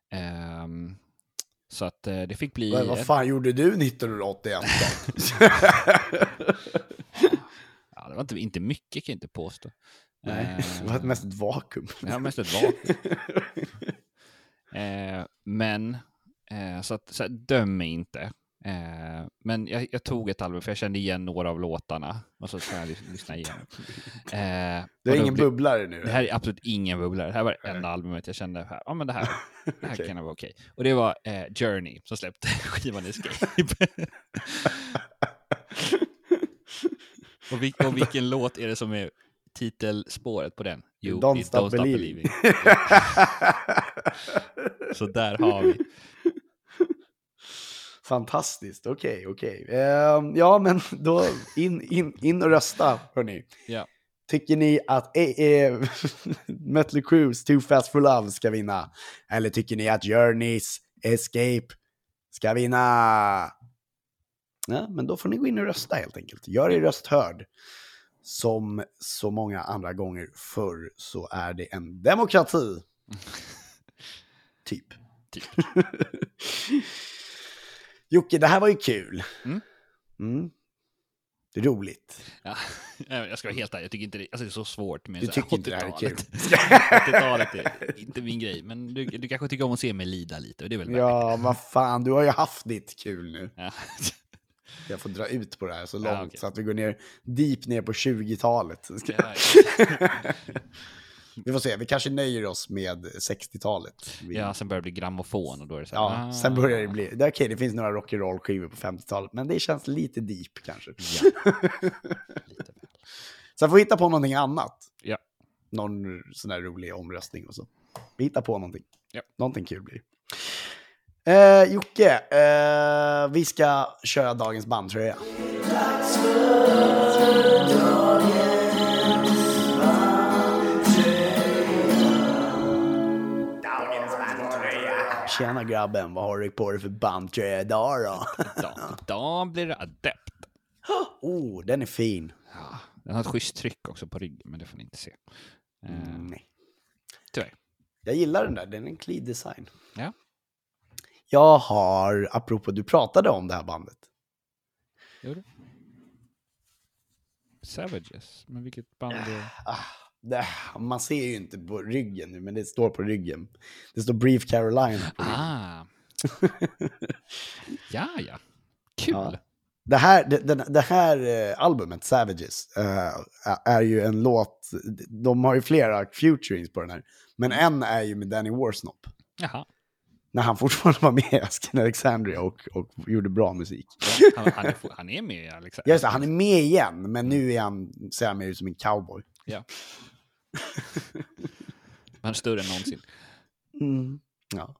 Ehm, så att eh, det fick bli... Vad, vad fan gjorde du 1981 då? [laughs] Ja, det var inte, inte mycket kan jag inte påstå. Nej, Ehm, det var mest ett vakuum. Ja, mest ett vakuum. [laughs] Eh, men, eh, så, att, så att, döm mig inte. Eh, men jag, jag tog ett album för jag kände igen några av låtarna. Och så jag lys- lyssna igenom. [laughs] Eh, och då ingen bubblare nu? Det här är absolut ingen bubblare. Det här var det enda albumet jag kände, här, ja men det här, [laughs] det här Okej. kan vara okej. Och det var eh, Journey som släppte [laughs] skivan Escape. och, vil, och vilken låt är det som är titelspåret på den? Jo, Don't det är Stop Believing. Så där har vi. Fantastiskt, okej, okej. Ehm, ja, men [laughs] då in, in, in och rösta, hörni. Ja. Tycker ni att eh, eh, [laughs] Mötley Crues Too Fast For Love ska vinna? Eller tycker ni att Journeys Escape ska vinna? Ja, men då får ni gå in och rösta helt enkelt. Gör er röst hörd. Som så många andra gånger förr så är det en demokrati. [laughs] typ. Typ. Jocke, det här var ju kul. Mm. Mm. Det är roligt. Ja. [laughs] Jag ska vara helt ärlig, jag tycker inte det, alltså det är så svårt med Du så här tycker inte det här är 80-talet. kul. 80-talet [laughs] är inte min grej, men du, du kanske tycker om att se mig lida lite, och det är väl Ja, vad fan, du har ju haft ditt kul nu. Ja. [laughs] Jag får dra ut på det här så Ja, långt okej. så att vi går ner deep ner på 20-talet. Vi får se, vi kanske nöjer oss med 60-talet. Vi- ja, sen börjar det bli grammofon och då är det så här, ja, ah. sen börjar det bli... Det okej, det finns några rock'n'roll-skivor på 50-talet, men det känns lite deep kanske. Ja, [laughs] lite väl. Sen får vi hitta på någonting annat. Ja. Någon sån här rolig omröstning och så. Vi hittar på någonting. Ja. Någonting kul blir det. Eh, Jocke, eh, vi ska köra dagens bandtröja. Dagens Tjena grabben, vad har du på dig för bandtröja idag då? [laughs] Idag, idag blir det adept. [gasps] Oh, den är fin. Ja, den har ett schysst tryck också på ryggen, men det får ni inte se. Eh, Mm, nej. tyvärr. Jag gillar den där, den är en clean design. Ja. Jag har, apropå du pratade om det här bandet. Jo, det. Savages, men vilket band är Ah, det, man ser ju inte på ryggen nu, men det står på ryggen. Det står Brief Carolina på. Ah. [laughs] ja, ja. Kul. Ja. Det här, det, det, här eh, albumet, Savages, eh, är ju en låt, de har ju flera futurings på den här, men en är ju med Danny Warsnop. Jaha. När han fortfarande var med i Askin Alexandria och, och gjorde bra musik. Ja, han, han, är, han är med Alex. Just det, han är med igen, men nu är han, ser han mer ut som en cowboy. Ja. [laughs] Är större än någonsin. Mm. Ja.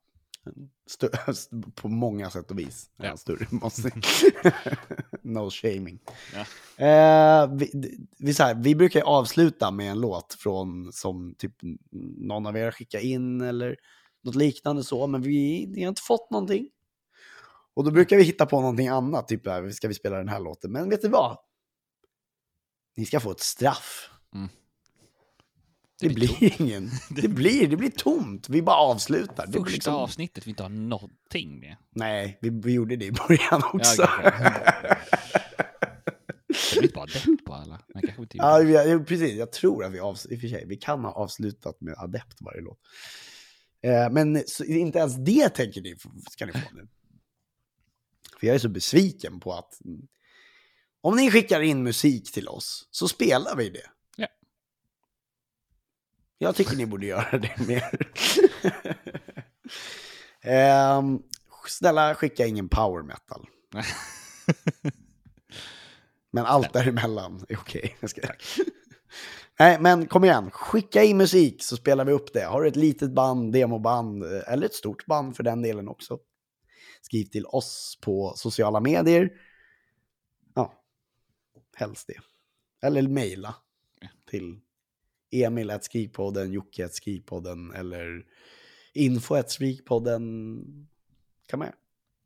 Stö- [laughs] på många sätt och vis. Ja. han större, måste jag [laughs] No shaming. Ja. Eh, vi, vi, så här, vi brukar avsluta med en låt från som typ någon av er skickar in eller något liknande så, men vi, vi har inte fått någonting. Och då brukar vi hitta på någonting annat, typ ska vi spela den här låten? Men vet du vad? Ni ska få ett straff. Mm. Det, Det blir blir ingen. Det blir, det blir tomt. Vi bara avslutar. Det Första liksom- avsnittet vi inte har någonting med. Nej, vi, vi gjorde det i början också. kanske. [laughs] Det blir bara depp på alla. Man kanske inte Ja, det. ja, precis. Jag tror att vi, avs- i och för sig, vi kan ha avslutat med adept varje låt. Eh, men så, inte ens det tänker ni ska ni få nu. För jag är så besviken på att om ni skickar in musik till oss så spelar vi det. Ja. Jag tycker ni borde göra det [laughs] mer. [laughs] Ehm, snälla skicka ingen power metal. [laughs] Men allt däremellan är okej. Ska... Nej, men kom igen. Skicka in musik så spelar vi upp det. Har du ett litet band, demoband eh, eller ett stort band för den delen också. Skriv till oss på sociala medier. Ja, helst det. Eller mejla till Emil at skrivpodden, Jocke at skrivpodden eller info at skrivpodden. Kan man göra.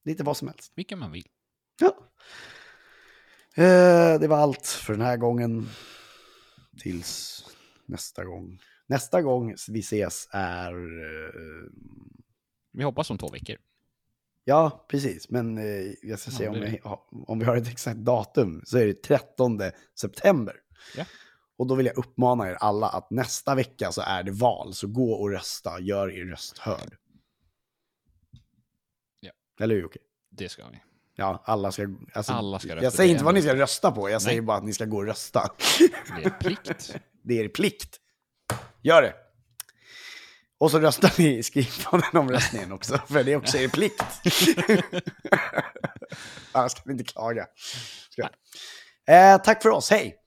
Lite vad som helst. Vilka man vill. Ja. Eh, det var allt för den här gången. Tills nästa gång. Nästa gång vi ses är... eh, Vi hoppas om två veckor. ja, precis. Men eh, jag ska se Ja, om, det- vi, ha- om vi har ett exakt datum. Så är det 13 september. Ja. Och då vill jag uppmana er alla att nästa vecka så är det val. Så gå och rösta. Gör er röst hörd. Ja. Eller hur Jocke? Det ska vi. Ja, alla ska... Alltså, Alla ska rösta. Jag säger inte vad ni ska rösta på. Jag säger Nej. bara att ni ska gå och rösta. Det är plikt. [laughs] Det är plikt. Gör det. Och så röstar ni i skrivplanen om röstningen också, för det är också er plikt. [laughs] Annars kan ni inte klaga. Ska. Eh, tack för oss, hej!